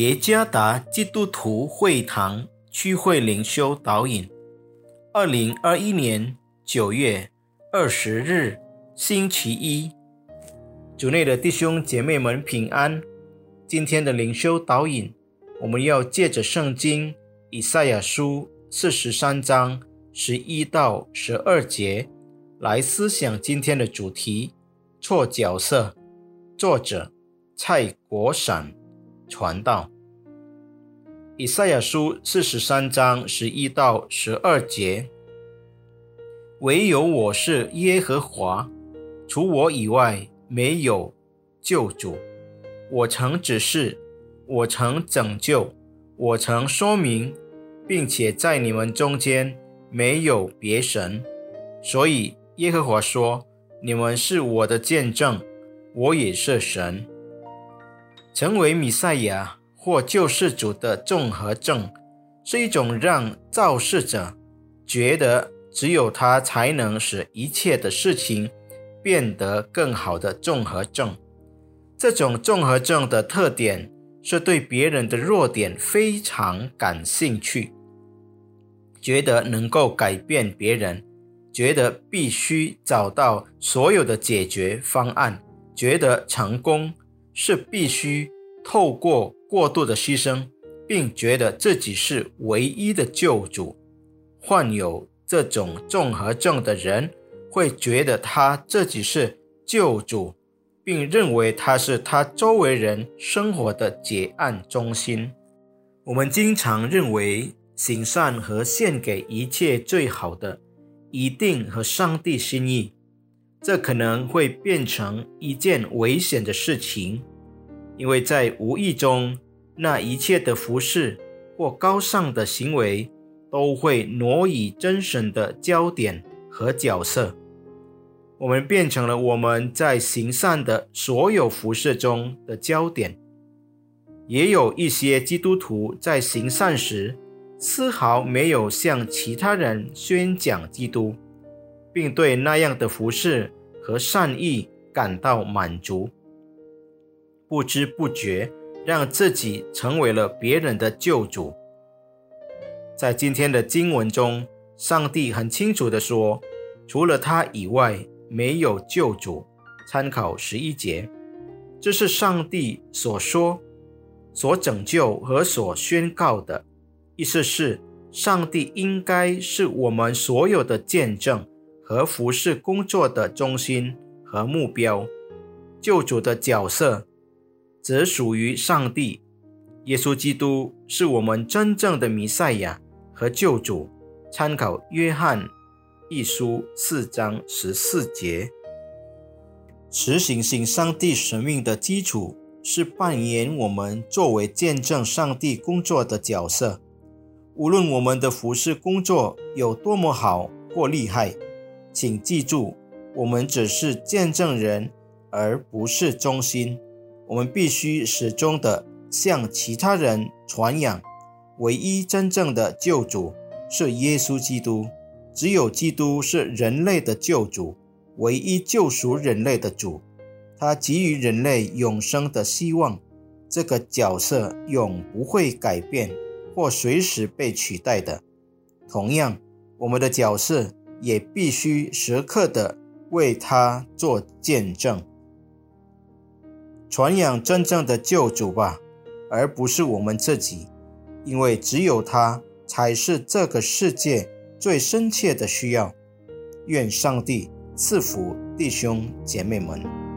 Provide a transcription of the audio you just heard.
耶加达基督徒会堂区会灵修导引，二零二一年九月二十日星期一，主内的弟兄姐妹们平安。今天的灵修导引，我们要借着圣经以赛亚书四十三章十一到十二节来思想今天的主题：错角色。作者蔡国闪。传道，以赛亚书四十三章十一到十二节：唯有我是耶和华，除我以外没有救主。我曾指示，我曾拯救，我曾说明，并且在你们中间没有别神。所以耶和华说：“你们是我的见证，我也是神。”成为弥赛亚或救世主的综合症，是一种让肇事者觉得只有他才能使一切的事情变得更好的综合症。这种综合症的特点是对别人的弱点非常感兴趣，觉得能够改变别人，觉得必须找到所有的解决方案，觉得成功。是必须透过过度的牺牲，并觉得自己是唯一的救主。患有这种综合症的人会觉得他自己是救主，并认为他是他周围人生活的结案中心。我们经常认为行善和献给一切最好的一定和上帝心意。这可能会变成一件危险的事情，因为在无意中，那一切的服饰或高尚的行为都会挪移真神的焦点和角色。我们变成了我们在行善的所有服饰中的焦点。也有一些基督徒在行善时，丝毫没有向其他人宣讲基督。并对那样的服饰和善意感到满足，不知不觉让自己成为了别人的救主。在今天的经文中，上帝很清楚地说：“除了他以外，没有救主。”参考十一节，这是上帝所说、所拯救和所宣告的意思是，上帝应该是我们所有的见证。和服侍工作的中心和目标，救主的角色则属于上帝。耶稣基督是我们真正的弥赛亚和救主。参考约翰一书四章十四节。实行性上帝神命的基础是扮演我们作为见证上帝工作的角色。无论我们的服饰工作有多么好或厉害。请记住，我们只是见证人，而不是中心。我们必须始终的向其他人传扬，唯一真正的救主是耶稣基督。只有基督是人类的救主，唯一救赎人类的主。他给予人类永生的希望。这个角色永不会改变，或随时被取代的。同样，我们的角色。也必须时刻的为他做见证，传扬真正的救主吧，而不是我们自己，因为只有他才是这个世界最深切的需要。愿上帝赐福弟兄姐妹们。